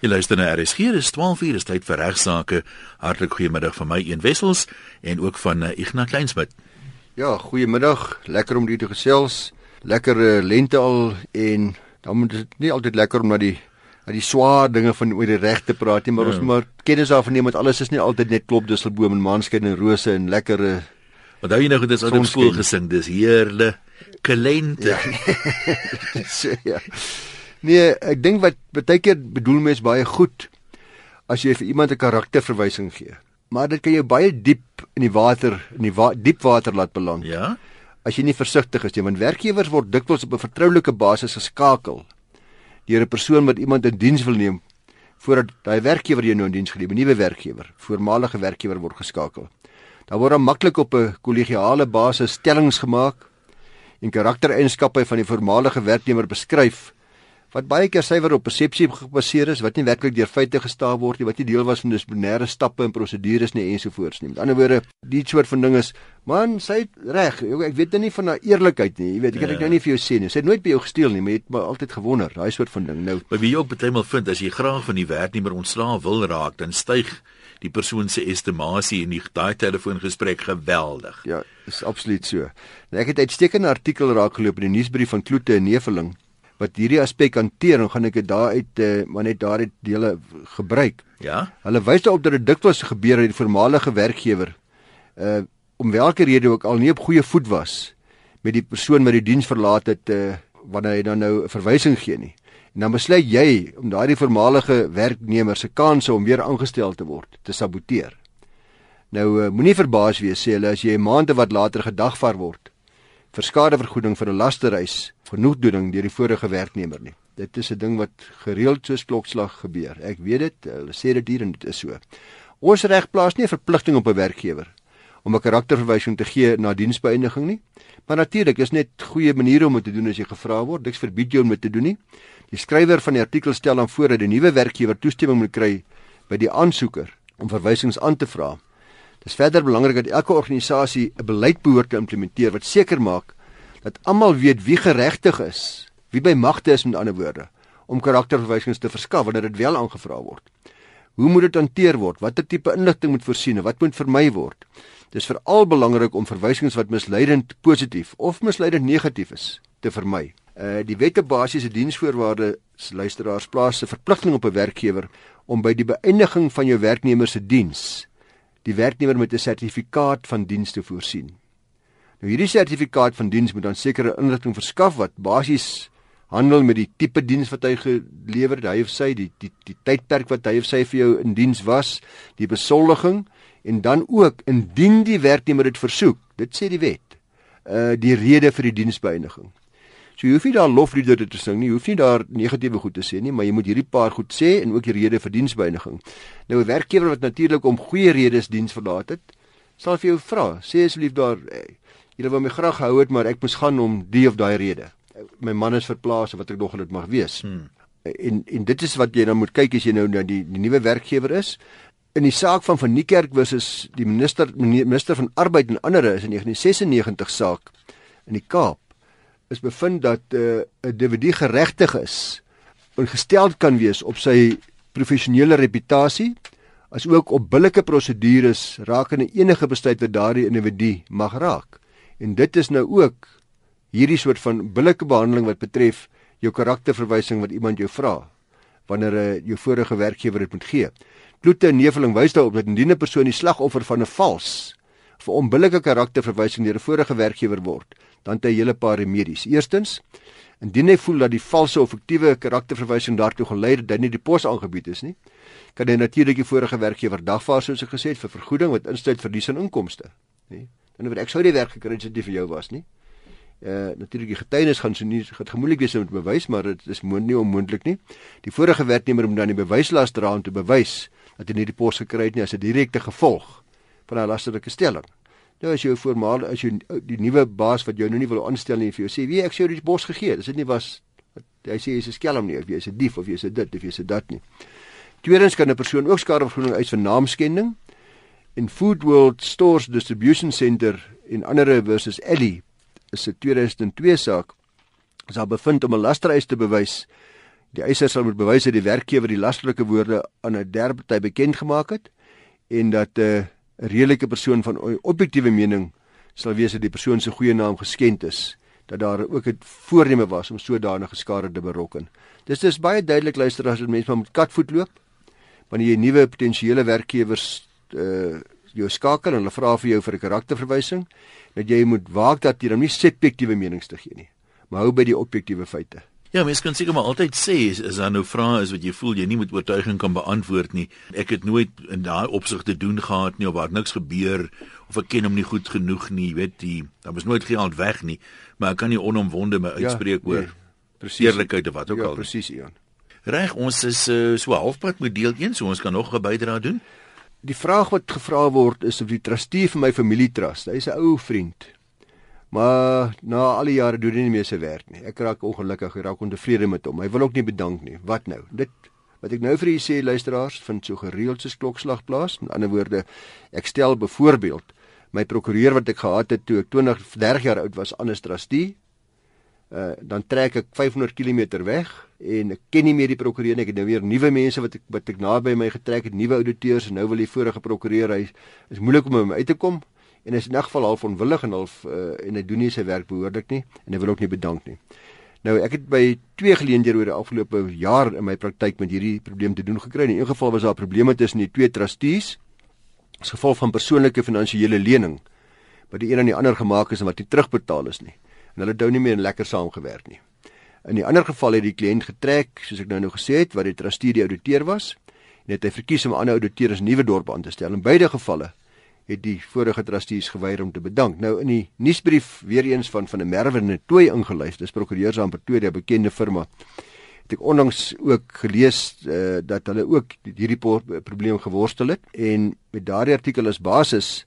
Jy luister na RSG, dis 12:00, dis tyd vir regsaake. Hartlik goeiemiddag van my een Wessels en ook van uh, Ignas Kleinsmid. Ja, goeiemiddag. Lekker om hier te gesels. Lekker uh, lente al en dan moet dit nie altyd lekker om na die na die swaar dinge van oor die reg te praat nie, maar ja. ons maar kennis daarvan neem dat alles is nie altyd net klop dusselboom en maanskyn en rose en lekker uh, Wat hou jy nou dit is op skool gesing, dis heerle kalente. Ja. so, ja. Nee, ek dink wat baie keer bedoel mens baie goed as jy vir iemand 'n karakterverwysing gee. Maar dit kan jou baie diep in die water, in die wa diep water laat beland. Ja. As jy nie versigtig is nie, want werkgewers word dikwels op 'n vertroulike basis geskakel deur 'n persoon wat iemand in diens wil neem voordat daai werkgewer jou nou in diens geneem, 'n nuwe werkgewer, voormalige werkgewer word geskakel. Daar word dan maklik op 'n kollegiale basis stellings gemaak en karaktereienskappe van die voormalige werknemer beskryf wat baie keer suiwer op persepsie gebaseer is wat nie werklik deur feite gestaaf word nie wat nie deel was van dissiplinêre stappe en prosedures nie ensovoorts nie. Met ander woorde, die soort van ding is, man, sy reg. Ek weet nou nie van haar eerlikheid nie. Jy weet, ek kan ja. nou nie vir jou sê nie. Sy het nooit by jou gesteel nie, maar het maar altyd gewonder, daai soort van ding. Nou, maar wie jy ook baie maal vind as jy graag van die werknemer ontslaa wil raak, dan styg die persoon se estimasie in die daai telefoongesprek geweldig. Ja, is absoluut so. Nou, ek het uitstekende artikel raak geloop in die nuusbrief van Kloete en Neveling wat hierdie aspek hanteer en gaan ek dit daaruit uh, maar net daardie dele gebruik. Ja. Hulle wys daarop dat dit dikwels gebeur dat die voormalige werkgewer uh om watter rede ook al nie op goeie voet was met die persoon wat die diens verlaat het uh wanneer hy dan nou 'n verwysing gee nie. En dan besluit jy om daardie voormalige werknemer se kanse om weer aangestel te word te saboteer. Nou moenie verbaas wees sê hulle as jy 'n maand wat later gedagvaar word vir skadevergoeding vir 'n lasterreis genoegdoening deur die vorige werknemer nie. Dit is 'n ding wat gereeld soos klokslag gebeur. Ek weet dit, hulle sê dit hier en dit is so. Ons reg plaas nie 'n verpligting op 'n werkgewer om 'n karakterverwysing te gee na diensbeëindiging nie. Maar natuurlik is net goeie maniere om dit te doen as jy gevra word. Dit verbied jou om dit te doen nie. Die skrywer van die artikel stel dan voor dat die nuwe werkgewer toestemming moet kry by die aansoeker om verwysings aan te vra. Dit is verder belangrik dat elke organisasie 'n beleid behoort te implementeer wat seker maak dat almal weet wie geregtig is, wie by magte is met ander woorde om karakterverwysings te verskaf wanneer dit wel aangevra word. Hoe moet dit hanteer word? Watter tipe inligting moet voorsien en wat moet vermy word? Dis veral belangrik om verwysings wat misleidend positief of misleidend negatief is te vermy. Uh die wette basiese diensvoorwaardes luisteraars plaas 'n verpligting op 'n werkgewer om by die beëindiging van jou werknemer se diens die werknemer met 'n sertifikaat van diens te voorsien. Nou hierdie sertifikaat van diens moet dan sekere inligting verskaf wat basies handel met die tipe diens wat hy gelewer het, hy of sy, die die die tydperk wat hy of sy vir jou in diens was, die besoldiging en dan ook indien die werknemer dit versoek, dit sê die wet, uh die rede vir die diensbeëindiging. So jy hoef nie daar lofliedere te sing nie, jy hoef nie daar negatiewe goed te sê nie, maar jy moet hierdie paar goed sê en ook die rede vir diensbeëindiging. Nou 'n werkgewer wat natuurlik om goeie redes diens verlaat het, sal vir jou vra, sê asseblief daar hey, julle wou my graag gehou het, maar ek moes gaan om die of daai rede. My man is verplaas of wat ek nog dit mag wees. Hmm. En en dit is wat jy dan moet kyk as jy nou na die die nuwe werkgewer is. In die saak van van Niekerk versus die minister minister van arbeid en ander is in 1996 saak in die Kaap is bevind dat eh, 'n uh, individu geregtig is en gestel kan wees op sy professionele reputasie as ook op billike prosedures rakende enige besluit wat daardie individu mag raak. En dit is nou ook hierdie soort van billike behandeling wat betref jou karakterverwysing wat iemand jou vra wanneer 'n eh, jou vorige werkgewer dit moet gee. Kloete en neveling wys daarop dat indien 'n persoon die slagoffer van 'n vals of onbillike karakterverwysing deur 'n vorige werkgewer word, dan het hy 'n hele paar remedies. Eerstens, indien hy voel dat die valse of fiktiewe karakterverwysing daartoe gelei het dat hy nie die pos aangebied is nie, kan hy natuurlik die vorige werkgewer dagvaar soos ek gesê het vir vergoeding wat insluit verlies aan inkomste, nê? En oor ek sou die werk gekry het as dit vir jou was nie. Uh natuurlik die getuienis gaan so nie gaan gemoeilik wees om te bewys, maar dit is moontlik nie onmoontlik nie. Die vorige werknemer moet dan die bewyslas dra om te bewys dat hy nie die pos gekry het nie as 'n direkte gevolg van 'n lasterlike stelling. Nou as jy voormaal as jy die nuwe baas wat jou nou nie wil aanstel nie vir jou sê, "Wie ek jy die pos gegee het." As dit nie was hy sê jy's 'n skelm nie of jy's 'n dief of jy's 'n dit of jy's 'n dat nie. Tweedens kan 'n persoon ook skadevergoeding eis vir naamskending in Food World Stores Distribution Center in ander versus Ellie is 'n 2002 saak is daar bevind om 'n lastereis te bewys Die eiser sal moet bewys dat die werkgewer die lasterlike woorde aan 'n derde party bekend gemaak het en dat 'n uh, redelike persoon van objektiewe mening sal wees dat die persoon se goeie naam geskend is, dat daar ook 'n voorneme was om sodanige skade te berokken. Dis dis baie duidelik luister as mense maar met katvoet loop wanneer jy nuwe potensiële werkgewers uh jou skakel en hulle vra vir jou vir 'n karakterverwysing dat jy moet waak dat jy dan nie subjektiewe menings te gee nie maar hou by die objektiewe feite Ja, mens kan seker maar altyd sê is, is daar nou vrae is wat jy voel jy nie met oortuiging kan beantwoord nie. Ek het nooit in daai opsig te doen gehad nie of waar niks gebeur of ek ken hom nie goed genoeg nie, weet jy. Daar was nooit geld weg nie, maar ek kan nie onomwonde my ja, uitspreek ja, oor nee, presies eerlikheid of wat ook ja, al. Ja, presies, Ian. Reg, ons is uh, so halfpad met deel 1, so ons kan nog 'n bydrae doen. Die vraag wat gevra word is of die trustee vir my familietrust. Hy's 'n ou vriend. Maar na al die jare doen hy nie meer sy werk nie. Ek raak ongelukkig, ek raak ontevrede met hom. Hy wil ook nie bedank nie. Wat nou? Dit wat ek nou vir julle sê luisteraars, vind so gereeld soos klokslag plaas. Met ander woorde, ek stel byvoorbeeld my prokureur wat ek gehad het toe ek 20 30 jaar oud was, Annes Trustee. Uh dan trek ek 500 km weg en ek ken nie meer die prokureur nie. Ek het nou weer nuwe mense wat ek wat ek naby my getrek het, nuwe auditeurs en nou wil die vorige prokureur hy is moeilik om hom uit te kom en is in 'n geval half onwillig en half uh, en hy doen nie sy werk behoorlik nie en hy wil ook nie bedank nie. Nou ek het by twee geleenthede oor die afgelope jaar in my praktyk met hierdie probleem te doen gekry. In een geval was daar probleme tussen die twee trustees as gevolg van persoonlike finansiële lening wat die een aan die ander gemaak is en wat nie terugbetaal is nie. En hulle nou nie meer lekker saamgewerk nie. In die ander geval het die kliënt getrek, soos ek nou nou gesê het, wat die trustee die ouditeur was en het hy verkies om 'n ander ouditeur as nuwe dorp aan te stel. In beide gevalle het die vorige trustees geweier om te bedank. Nou in die nuusbrief weer eens van van 'n Merwe en 'n Tooi ingelys, dis prokureurs aan Pretoria, bekende firma. Het ek onlangs ook gelees uh, dat hulle ook hierdie probleem geworstel het en met daardie artikel as basis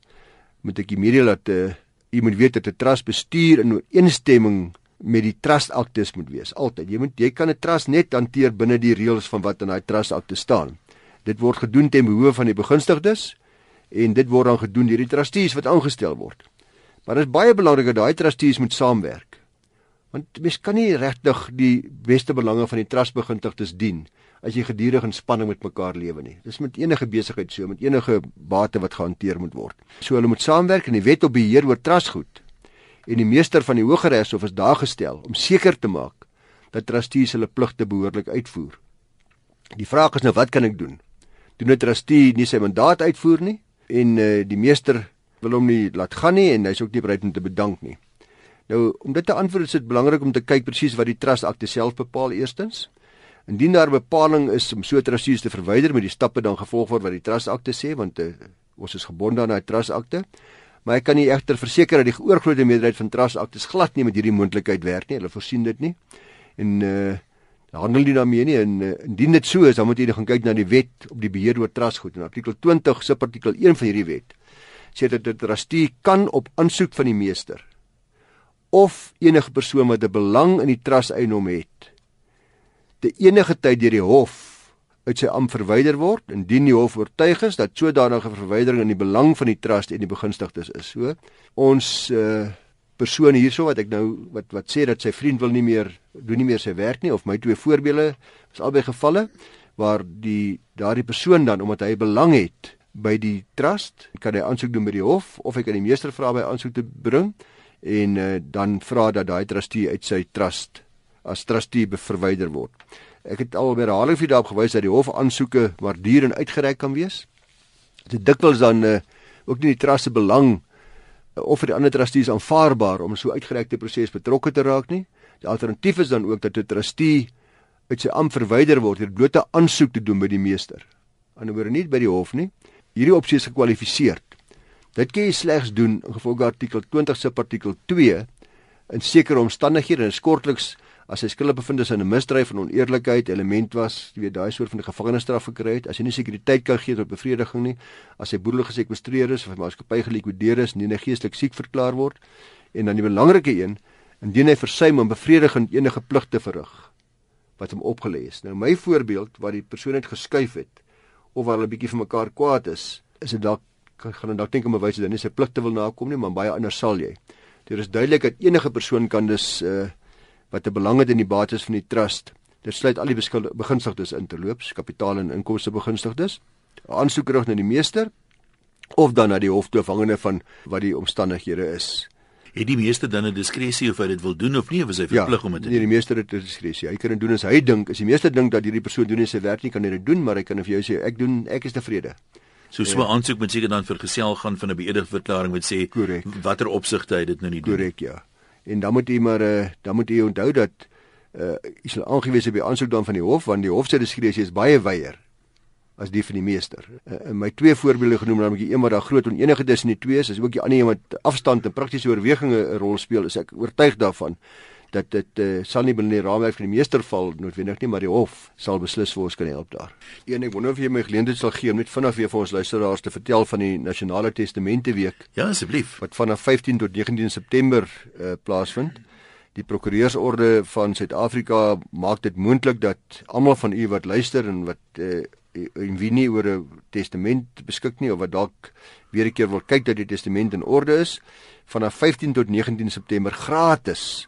moet ek media laat uh, jy moet weet dat 'n trust bestuur in ooreenstemming met die trust aktes moet wees. Altyd. Jy moet jy kan 'n trust net hanteer binne die reëls van wat in daai trust akte staan. Dit word gedoen ten behoeve van die begunstigdes en dit word dan gedoen deur die trustees wat aangestel word. Maar dit is baie belangrik dat daai trustees moet saamwerk. Want mens kan nie regtig die beste belange van die trustbegintigdes dien as jy gedurig in spanning met mekaar lewe nie. Dis met enige besigheid so, met enige bate wat gehanteer moet word. So hulle moet saamwerk en die wet op beheer oor trustgoed en die meester van die Hooggeregshof is daar gestel om seker te maak dat trustees hulle pligte behoorlik uitvoer. Die vraag is nou wat kan ek doen? Doen 'n trustee nie sy mandaat uitvoer nie? En uh, die meester wil hom nie laat gaan nie en hy's ook nie bereid om te bedank nie. Nou om dit te antwoord is dit belangrik om te kyk presies wat die trust akte self bepaal eerstens. Indien daar bepaling is om so trustees te verwyder, moet die stappe dan gevolg word wat die trust akte sê want uh, ons is gebonde aan daai trust akte. Maar ek kan nie egter verseker dat die oorgrootste meerderheid van trust aktes glad nie met hierdie moontlikheid werk nie. Hulle voorsien dit nie. En uh handel nie daarmee nie en uh, indien dit so is dan moet jy gaan kyk na die wet op die beheer oor trustgoed en artikel 20 subartikel 1 van hierdie wet sê dat 'n trustee kan op aansoek van die meester of enige persoon wat 'n belang in die trust eienaam het te enige tyd deur die hof uit sy am verwyder word indien die hof oortuig is dat sodanige verwydering in die belang van die trust en die begunstigdes is. So ons uh, persoon hierso wat ek nou wat wat sê dat sy vriend wil nie meer doen nie meer sy werk nie of my twee voorbeelde is albei gevalle waar die daardie persoon dan omdat hy belang het by die trust kan hy aansoek doen by die hof of hy kan die meester vra by aansoek te bring en uh, dan vra dat daai trustee uit sy trust as trustee verwyder word. Ek het al by herhaling vir daarop gewys dat die hof aansoeke maar duur en uitgereik kan wees. Dit dikwels dan uh, ook nie die trust se belang of vir die ander trustees aanvaarbaar om so uitgerekte proses betrokke te raak nie. Die alternatief is dan ook dat 'n trustee uit sy am verwyder word deur bloot 'n aansoek te doen by die meester. Anderswoorde nie by die hof nie. Hierdie opsie is gekwalifiseer. Dit kan jy slegs doen in gevolge artikel 20 subartikel 2 in sekere omstandighede en skortliks as hy skuldig bevind is aan 'n misdryf van oneerlikheid element was, jy weet daai soort van gevangenisstraf gekry het, as hy nie sekuriteit kan gee tot bevrediging nie, as hy boedelig gesekwestreer is of hy maatskappy gelikwideer is, nie geestelik siek verklaar word en dan die belangrike een, indien hy versuim om bevredigend enige plig te verrig wat hom opgelê is. Nou my voorbeeld waar die persoon het geskuif het of waar hulle bietjie vir mekaar kwaad is, is dit dalk gaan dan dalk dink om 'n wyse dat hy nie sy pligte wil nakom nie, maar baie anders sal jy. Dit is duidelik dat enige persoon kan dus uh wat 'n belang het in die bates van die trust Dit sluit al die begunstigdes in terloops, kapitaal en inkomste begunstigdes. Aansoek rig na die meester of dan na die hof toe afhangende van wat die omstandighede is. Het die meester dan 'n diskresie of hy dit wil doen of nie of is hy verplig ja, om dit te nee, doen? Nee, die meester het 'n diskresie. Hy kan dit doen as hy dink, as die meester dink dat hierdie persoon doen sy werk nie, kan hy dit doen, maar hy kan vir jou sê ek doen ek is tevrede. So so 'n ja. aansoek moet seker dan vergesel gaan van 'n beëdigde verklaring wat sê watter opsigte hy dit nou nie doen. Korrek, ja. En dan moet jy maar uh, dan moet jy onthou dat uh jy sal aangewese by aansoek dan van die hof want die hof se diskresie is baie wyer as die van die meester. Uh, in my twee voorbeelde genoem dan moet jy een wat daar groot onenigheid tussen die twee is, is ook die ander een wat afstand en praktiese oorwegings 'n rol speel, is ek oortuig daarvan dat dit uh, sal nie binne die raamwerk van die meester val noodwendig nie, maar die hof sal beslis vir ons kan help daar. Een ek wonder of jy my geleentheid sal gee om net vinnig weer vir ons luisteraars te vertel van die Nasionale Testamente Week Ja, asseblief. wat vanaf 15 tot 19 September uh, plaasvind. Die prokureursorde van Suid-Afrika maak dit moontlik dat almal van u wat luister en wat uh, en wie nie oor 'n testament beskik nie of wat dalk weer 'n keer wil kyk dat die testament in orde is, vanaf 15 tot 19 September gratis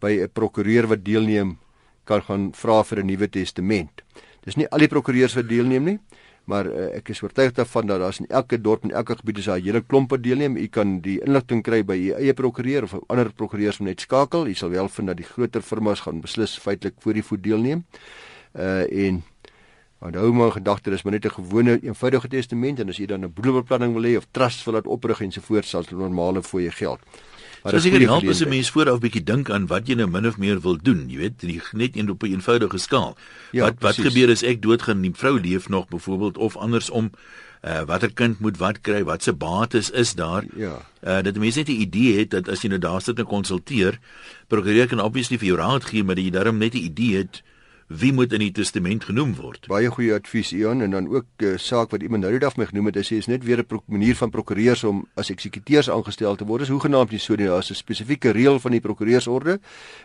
by 'n prokureur wat deelneem kan gaan vra vir 'n nuwe testament. Dis nie al die prokureurs wat deelneem nie, maar uh, ek is oortuig daarvan dat daar's in elke dorp en elke gebied is daar 'n hele klompe deelneem. U kan die inligting kry by u eie prokureur of ander prokureurs moet net skakel. U sal wel vind dat die groter firmas gaan beslis feitelik voor die voet deelneem. Uh en onthou maar gedagte dis maar net 'n gewone eenvoudige testament en as jy dan 'n boedelbeplanning wil hê of trust wil laat oprig en so voort sal dit normale fooie geld. So seker help as 'n mens vooraf bietjie dink aan wat jy nou min of meer wil doen, jy weet, nie, net een op 'n eenvoudige skaal. Ja, wat wat precies. gebeur as ek doodgaan en die vrou leef nog byvoorbeeld of andersom uh watter kind moet wat kry, wat se bates is daar? Ja. Uh dat mense net 'n idee het dat as jy nou daar sit en konsulteer, prokureur kan obviously vir jou raad gee, maar jy darm net 'n idee het wie moet in die testament genoem word. Baie goeie advies Ian en dan ook 'n uh, saak wat iemand nou net af my genoem het, hy sê is net weer 'n manier van prokureurs om as eksekuteurs aangestel te word. Dis hoegenaamd nie so nie, daar's 'n spesifieke reël van die prokureursorde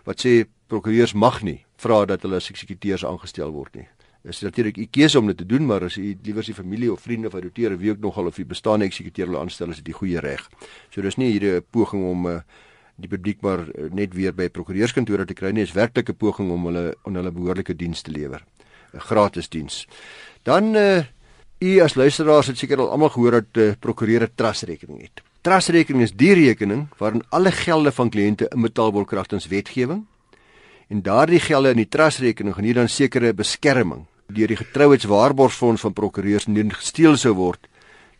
wat sê prokureurs mag nie vra dat hulle as eksekuteurs aangestel word nie. Dis natuurlik u keuse om dit te doen, maar as u liewer sy familie of vriende of adopteer wie ook nogal of u bestaande eksekuteur wil aanstel, is dit die goeie reg. So dis nie hier 'n poging om uh, die publiek maar uh, net weer by prokureurskantore te kry nie, is werklik 'n poging om hulle aan hulle behoorlike diens te lewer. 'n Gratis diens. Dan uh, u as luisteraars het seker al almal gehoor dat uh, prokureur 'n trustrekening het. Trustrekening is die rekening waarin alle gelde van kliënte inbetaal word kragtens wetgewing. En daardie gelde in die trustrekening geniet dan sekere beskerming deur die getrouheidswaarborgfonds van prokureurs indien gesteel sou word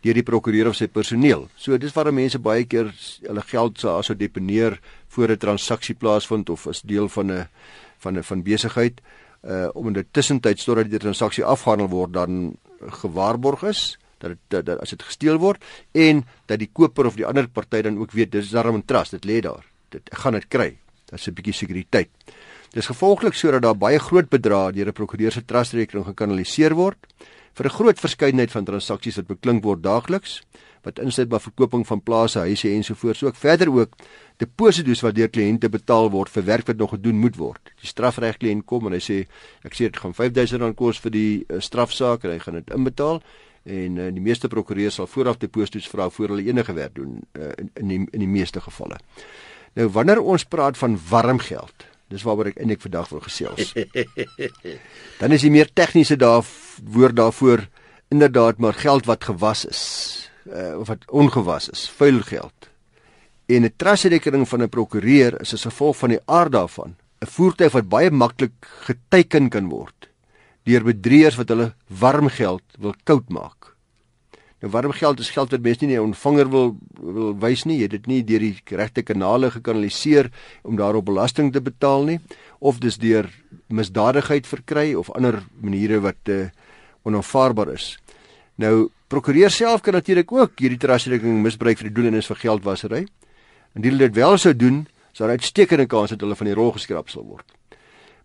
deur die prokureur of sy personeel. So dis waarom mense baie keer hulle geld so aso deponeer voor 'n transaksie plaasvind of as deel van 'n van 'n van besigheid uh om in die tussentyd totdat die transaksie afgehandel word dan gewaarborg is dat dit dat, dat as dit gesteel word en dat die koper of die ander party dan ook weet dis daarom 'n trust dit lê daar. Dit gaan dit kry. Dit's 'n bietjie sekuriteit. Dis gevolglik sodat daar baie groot bedrae deur 'n prokureur se trustrekening gekanaliseer word vir 'n groot verskeidenheid van transaksies wat beklink word daagliks wat insluit by verkooping van plase, huise ensovoorts. So ook verder ook deposito's wat deur kliënte betaal word vir werk wat nog gedoen moet word. Die strafregkliënt kom en hy sê ek sê dit gaan R5000 kos vir die uh, strafsaak en hy gaan dit inbetaal en uh, die meeste prokureurs sal vooraf deposito's vra voor hulle enige werk doen uh, in in die, in die meeste gevalle. Nou wanneer ons praat van warm geld Dis waaroor ek eintlik vandag wil gesels. Dan is die meer tegniese daar woord daarvoor inderdaad maar geld wat gewas is uh, of wat ongewas is, vuil geld. En 'n trustrekening van 'n prokureur is as gevolg van die aard daarvan 'n voertuig wat baie maklik geteken kan word deur bedrieërs wat hulle warm geld wil koud maak. Nou warm geld is geld wat mense nie 'n ontvanger wil wil wys nie. Jy het dit nie deur die regte kanale gekanaliseer om daarop belasting te betaal nie of dis deur misdadigheid verkry of ander maniere wat uh, onaanvaarbaar is. Nou prokureur self kan natuurlik ook hierdie trustrekening misbruik vir die doelenis van geldwasery. Indien hulle dit wel sou doen, sou daar uitstekende kans dat hulle van die rol geskraap sal word.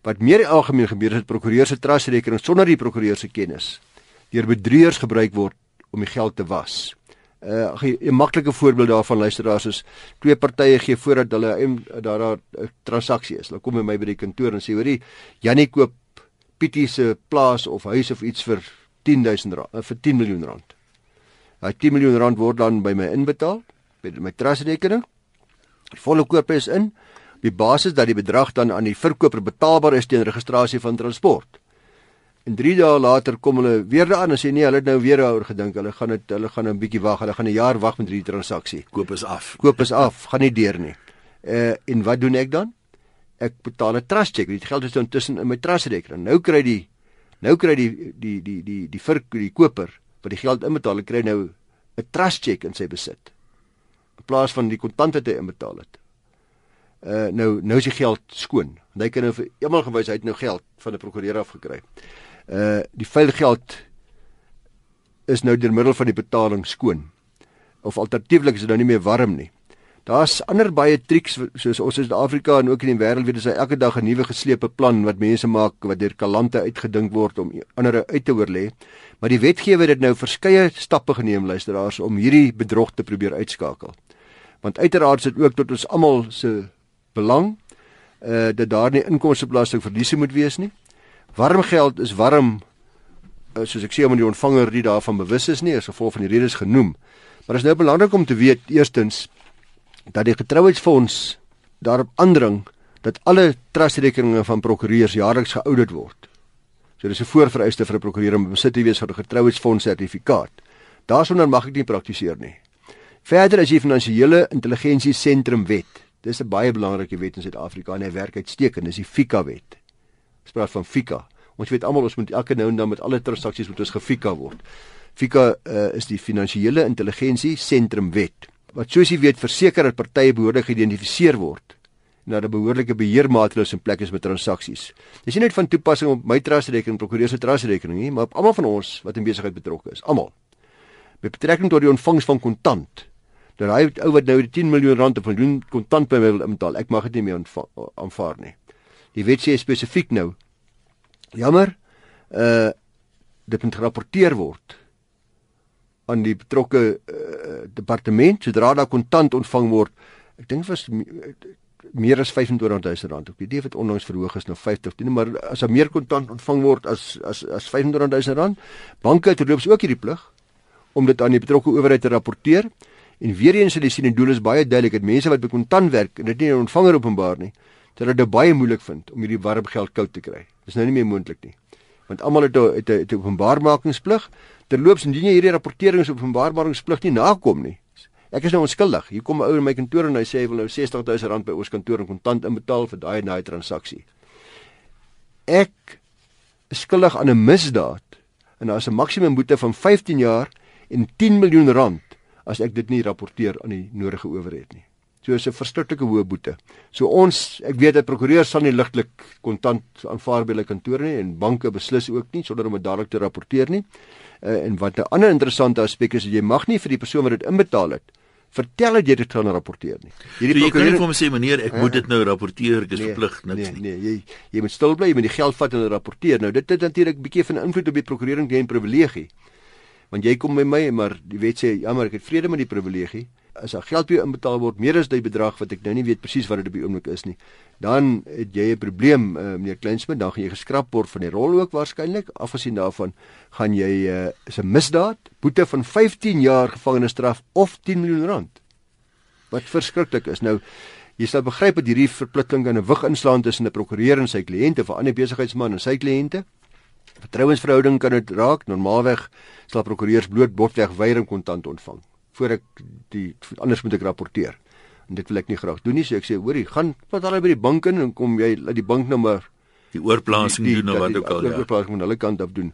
Wat meer algemeen gebeur is dat prokureur se trustrekening sonder die prokureur se kennis deur bedrieërs gebruik word om die geld te was. Uh 'n maklike voorbeeld daarvan luisteraars is twee partye gee voordat hulle daar daar 'n transaksie is. Hulle kom by my by die kantoor en sê hoorie Jannie koop Pietie se plaas of huis of iets vir 10000 rand uh, vir 10 miljoen rand. Daai 10 miljoen rand word dan by my inbetaal by my trustrekening. Die volle koop is in. die basis dat die bedrag dan aan die verkoper betaalbaar is teen registrasie van transport. En 3 dae later kom hulle weer daaraan en sê nee, hulle het nou weer daaroor gedink. Hulle gaan dit hulle gaan 'n bietjie wag. Hulle gaan 'n jaar wag met hierdie transaksie. Koop is af. Koop is af, gaan nie deur nie. Uh en wat doen ek dan? Ek betaal 'n trust check. Die geld is dan tussen in my trust rekening. Nou kry die nou kry die die die die die vir die koper wat die geld inbetaal, kry nou 'n trust check in sy besit. In plaas van die kontant wat hy inbetaal het uh nou nou is die geld skoon. Want hy kan nou vir eendag gewys hy het nou geld van 'n prokureur af gekry. Uh die vuil geld is nou deur middel van die betaling skoon. Of alternatiefelik is dit nou nie meer warm nie. Daar's ander baie triks soos ons in Suid-Afrika en ook in die wêreld weet jy elke dag 'n nuwe geslepe plan wat mense maak wat deur kalante uitgedink word om ander uit te oorlê. Maar die wetgewer het nou verskeie stappe geneem luisteraars om hierdie bedrog te probeer uitskakel. Want uiteraard is dit ook tot ons almal se belang uh dat daar nie inkomstebelasting verliese moet wees nie. Warm geld is warm uh, soos ek sê om die ontvanger nie daarvan bewus is nie as gevolg van die redes genoem. Maar dit is nou belangrik om te weet eerstens dat die getrouheidsfonds daarop aandring dat alle trustrekeninge van prokureurs jaarliks geaudit word. So dis 'n voorvereiste vir 'n prokureur om besit te wees van 'n getrouheidsfonds sertifikaat. Daarsonder mag ek nie praktiseer nie. Verder is die finansiële intelligensie sentrum wet Dis 'n baie belangrike wet in Suid-Afrika en hy werk uitstekend. Dis die FICA wet. Ons praat van FICA. Ons weet almal ons moet elke nou en dan met alle transaksies moet ons gefika word. FICA uh, is die finansiële intelligensie sentrum wet wat soos jy weet verseker dat partye behoorlik geïdentifiseer word en dat 'n behoorlike beheermaatreëls in plek is met transaksies. Dis nie net van toepassing op my trustrekening, prokureur se trustrekening nie, maar op almal van ons wat in besigheid betrokke is, almal. Met betrekking tot die ontvangs van kontant dat hy ou wat nou die 10 miljoen rand op doen kontant by my wil inbetaal. Ek mag dit nie meer aanvaar nie. Die wet sê spesifiek nou. Jammer. Uh dit moet gerapporteer word aan die betrokke uh, departement sodra daar kontant ontvang word. Ek dink was meer as 25000 rand. Ek weet nie of dit onlangs verhoog is na 50 nie, maar as daar meer kontant ontvang word as as as 25000 rand, banke het loops ook hierdie plig om dit aan die betrokke owerheid te rapporteer. En weer eens sal jy sien die doel is baie duidelik dat mense wat by kontant werk en dit nie 'n ontvanger openbaar nie, dat dit baie moeilik vind om hierdie warm geld koud te kry. Dis nou nie meer moontlik nie. Want almal het 'n 'n openbaarmakingsplig. Terloops indien jy hierdie rapporterings op openbaarmakingsplig nie nakom nie. Ek is nou onskuldig. Hier kom 'n ou in my kantoor en hy sê hy wil nou R60000 by ons kantoor in kontant inbetaal vir daai en daai transaksie. Ek is skuldig aan 'n misdaad en daar is 'n maksimum boete van 15 jaar en 10 miljoen rand as ek dit nie rapporteer aan die nodige owerheid nie. So is 'n verskriklike hoë boete. So ons, ek weet dat prokureurs sal nie ligtelik kontant aanvaar by hulle kantore nie en banke beslis ook nie sonder om dit dadelik te rapporteer nie. Uh, en wat 'n ander interessante aspek is, jy mag nie vir die persoon wat dit inbetaal het vertel dat jy dit gaan rapporteer nie. Hierdie so, prokureur kom sê meneer, ek uh, moet dit nou rapporteer, ek is nee, verplig niks nee, nie. Nee, jy jy moet stil bly, jy moet die geld vat en rapporteer. Nou dit het natuurlik 'n bietjie van invloed op die prokurering en privilegie want jy kom by my maar die wet sê jammer ek het vrede met die privilegie as daar geld weer inbetaal word meer as die bedrag wat ek nou nie weet presies wat dit op die oomblik is nie dan het jy 'n probleem uh, meneer Kleinsmid dan gaan jy geskraap word van die rol ook waarskynlik. Afgesien daarvan gaan jy uh, is 'n misdaad boete van 15 jaar gevangenisstraf of 10 miljoen rand. Wat verskriklik is. Nou Jy sal begryp dat hierdie verpligting in 'n wig inslaan tussen 'n prokureur en sy kliënte of 'n ander besigheidsman en sy kliënte. Vertrouensverhouding kan dit raak. Normaalweg sal prokureurs bloot botweg weier om kontant ontvang voor ek die anders moet ek rapporteer. En dit wil ek nie graag doen nie, so ek sê hoorie, gaan wat al by die bank in en kom jy laat die bank nou maar die oorplasing doen of wat ook al ja. Die oorplasing van hulle kant af doen.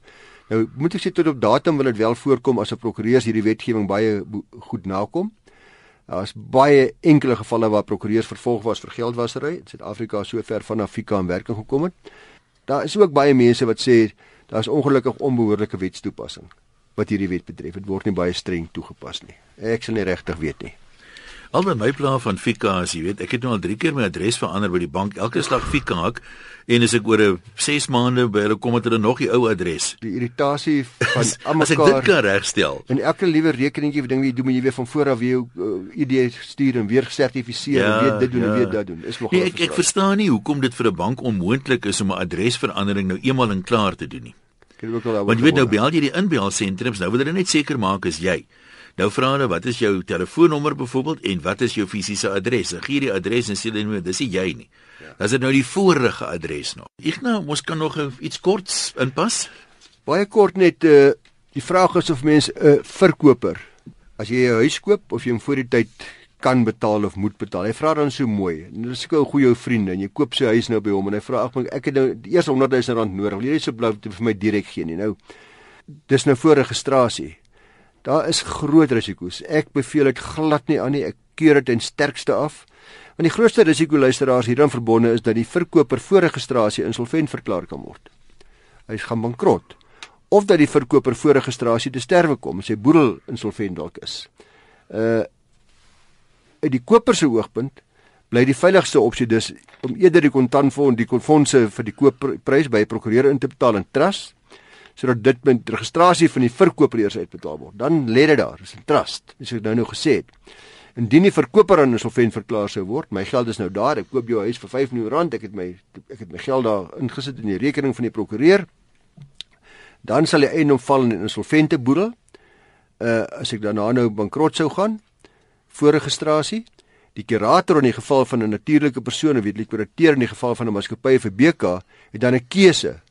Nou moet ek sê tot op datum wil dit wel voorkom as 'n prokureur hierdie wetgewing baie goed nakom. Daar's baie enkele gevalle waar prokureurs vervolg was vir geldwasery in Suid-Afrika sover van Afrika in werking gekom het. Daar is ook baie mense wat sê daar's ongelukkig onbehoorlike wetstoepassing wat hierdie wet betref. Dit word nie baie streng toegepas nie. Ek sal nie regtig weet nie. Al my plan van Fika as jy weet, ek het nou al 3 keer my adres verander by die bank. Elke slag Fika hak en as ek oor 'n 6 maande by hulle kom het hulle nog die ou adres. Die irritasie van almekaar. As ek dit kan regstel. En elke liewe rekeningkie wat ding wat jy doen, moet jy weer van voor af weer jou uh, ID stuur en weer gesertifiseer ja, en weer dit doen ja. en weer dat doen. Is nog nee, ek ek verstaan nie hoekom dit vir 'n bank onmoontlik is om 'n adresverandering nou eenmal en klaar te doen nie. Want jy weet nou bel jy die inbelsentrums nou wil hulle net seker maak as jy Nou vra hulle wat is jou telefoonnommer byvoorbeeld en wat is jou fisiese adres? Gee die adres en sê hulle nee, dis nie jy nie. Ja. Dis nou die vorige adres nog. Ek nou mos kan nog iets korts inpas. Baie kort net uh die vraag is of mense 'n uh, verkoper as jy 'n huis koop of jy hom voor die tyd kan betaal of moet betaal. Hy vra dan so mooi. En dis seker 'n goeie vriend en jy koop sy huis nou by hom en hy vra ag ek het nou eerste 100 000 rand nodig. Wil jy net so blou vir my direk gee nie. Nou dis nou voor registrasie. Daar is groot risiko's. Ek beveel dit glad nie aan nie. Ek keur dit in sterkste af. Want die grootste risiko luisteraars hieraan verbonde is dat die verkoper voor registrasie insolvent verklaar kan word. Hy gaan bankrot of dat die verkoper voor registrasie te sterwe kom, sy boedel insolvent dalk is. Uh uit die koper se oogpunt bly die veiligigste opsie dus om eerder die kontantfonds die fondse vir die koopprys by 'n prokureur in te betaal in trust sodat dit met registrasie van die verkoper eers uitbetaal word. Dan lê dit daar, dis 'n trust, soos ek nou nou gesê het. Indien die verkoper aan insolvent verklaar sou word, my geld is nou daar, ek koop jou huis vir 5 miljoen rand, ek het my ek het my geld daar ingesit in die rekening van die prokureur. Dan sal die eiendom val in insolvente boedel. Uh as ek daarna nou bankrot sou gaan voor registrasie, die kurator in die geval van 'n natuurlike persoon of die likwidateur in die geval van 'n maatskappy of 'n BK, het dan 'n keuse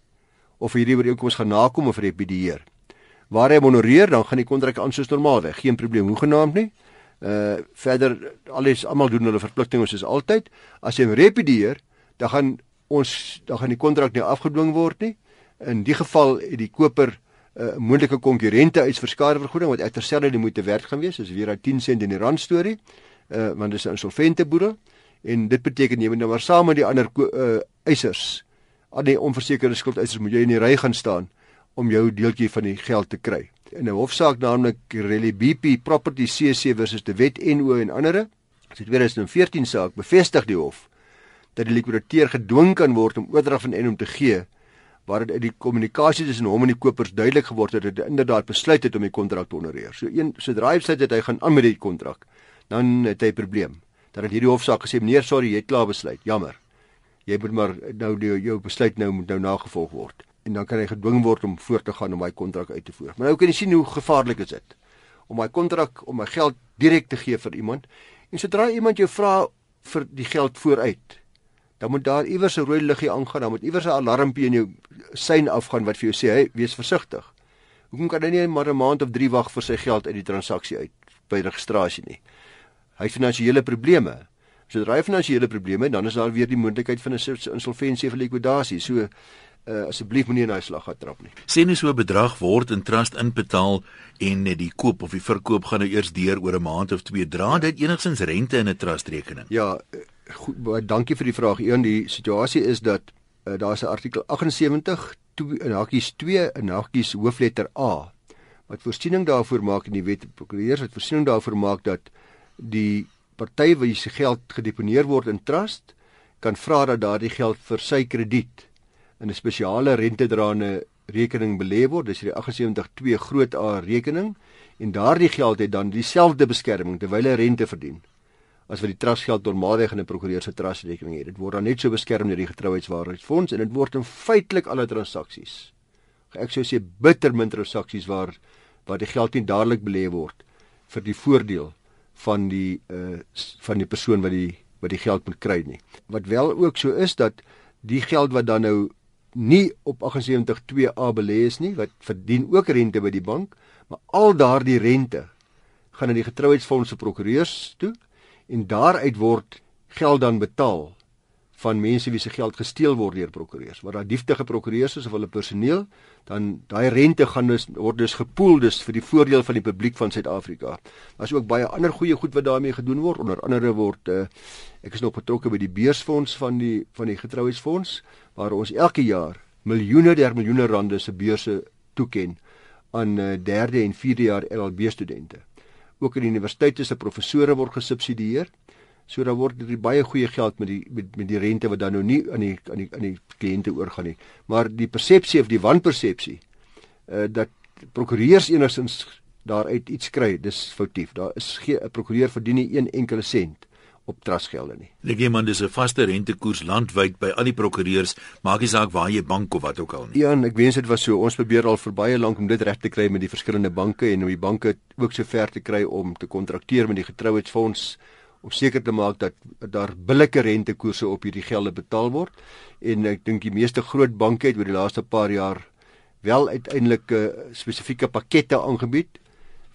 of hierdie ooreenkoms gaan nakom of repudieer. Waar hy honoreer, dan gaan die kontrak aan soos normaalweg, geen probleem hoegenaamd nie. Uh verder alles almal doen hulle verpligtinge soos altyd. As jy repudieer, dan gaan ons dan gaan die kontrak nie afgedwing word nie. In die geval het die koper uh, moontlike konkurrente uit verskadevergoeding wat ek terselfde die moeite werd gaan wees, soos weer daai 10 sent in die rand storie. Uh want dis 'n insolvente boedel en dit beteken jy moet nou maar saam met die ander uh eisers aan die onversekerde skuldeisers moet jy in die ry gaan staan om jou deeltjie van die geld te kry. In 'n hofsaak naamlik Rally BP Property CC versus die Wet NO en ander, as dit 2014 saak bevestig die hof dat die likwidateur gedwing kan word om oordrag van eiendom te gee waar dit uit die kommunikasie tussen hom en die kopers duidelik geword het dat hy inderdaad besluit het om die kontrak te honoreer. So een sodra hy besluit het hy gaan aan met die kontrak, dan het hy 'n probleem. Dan het hierdie hofsaak gesê meneer sorry, jy het klaar besluit. Jammer jy moet maar nou die, jou besluit nou moet nou nagevolg word en dan kan hy gedwing word om voort te gaan om my kontrak uit te voer. Maar nou kan jy sien hoe gevaarlik is dit om my kontrak om my geld direk te gee vir iemand en sodra iemand jou vra vir die geld vooruit dan moet daar iewers 'n rooi liggie aangaan, dan moet iewers 'n alarmpie in jou sein afgaan wat vir jou sê, "Hey, wees versigtig." Hoekom kan hy nie maar 'n maand of 3 wag vir sy geld uit die transaksie uit by registrasie nie? Hy het finansiële probleme. Sodra jy finansiële probleme dan is daar weer die moontlikheid van 'n insolventie of likwidasie. So uh, asseblief moenie in daai slag gaan trap nie. Sien hoe so 'n bedrag word in trust inbetaal en net die koop of die verkoop gaan nou eers deur oor 'n maand of twee. Dra dit enigstens rente in 'n trust rekening? Ja, eh, goed, baie dankie vir die vraag. Een die situasie is dat uh, daar's 'n artikel 78 in hakies 2 in hakies hoofletter A wat voorsiening daarvoor maak in die wet prokureurs wat voorsiening daarvoor maak dat die party wie se geld gedeponeer word in trust kan vra dat daardie geld vir sy krediet in 'n spesiale rentedraende rekening belê word. Dis die 782 groot A rekening en daardie geld het dan dieselfde beskerming terwyl hy rente verdien as wat die trustgeld normaalweg in 'n prokureur se trust rekening het. Dit word dan net so beskerm deur die getrouheidswaarheidsfonds en dit word in feitelik alle transaksies. Ek sou sê bitter min transaksies waar waar die geld nie dadelik belê word vir die voordeel van die uh van die persoon wat die wat die geld moet kry nie. Wat wel ook so is dat die geld wat dan nou nie op 782A belê is nie, wat verdien ook rente by die bank, maar al daardie rente gaan aan die getrouheidsfonds se prokureurs toe en daaruit word geld dan betaal van mense wie se geld gesteel word deur prokureurs. Wat daar dieftige prokureurs is of hulle personeel, dan daai rente gaan dus word dus gepool dus vir die voordeel van die publiek van Suid-Afrika. Daar's ook baie ander goeie goed wat daarmee gedoen word. Onder andere word uh, ek is nog betrokke by die beursfonds van die van die getrouheidsfonds waar ons elke jaar miljoene der miljoene rande se beurse toeken aan uh, derde en vierde jaar LLB studente. Ook in universiteite se professore word gesubsidieer. So dan word dit baie goeie geld met die met, met die rente wat dan nou nie aan die aan die aan die kliënte oorgaan nie. Maar die persepsie of die wanpersepsie uh dat prokureurs enigsins daaruit iets kry, dis foutief. Daar is geen 'n prokureur verdien nie een enkele sent op trustgelde nie. Ek gee man dis 'n vaste rentekoers landwyd by al die prokureurs, maak nie saak waar jy bank of wat ook al nie. Ja, ek wens dit was so. Ons probeer al vir baie lank om dit reg te kry met die verskillende banke en om die banke ook so ver te kry om te kontrakteer met die getrouheidsfonds om seker te maak dat daar billike rentekoerse op hierdie gelde betaal word. En ek dink die meeste groot banke het oor die laaste paar jaar wel uiteindelik uh, spesifieke pakkette aangebied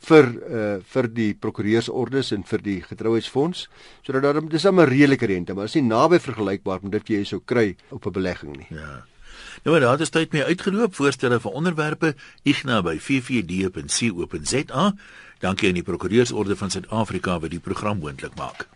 vir uh, vir die prokureursordes en vir die getrouheidsfonds sodat daar dis 'n redelike rente maar is nie naby vergelykbaar met dit jy sou kry op 'n belegging nie. Ja. Nou maar daar het tyd mee uitgeloop voorstelle vir onderwerpe igna by ffd.co.za. Dankie aan die prokureursorde van Suid-Afrika wat die program moontlik maak.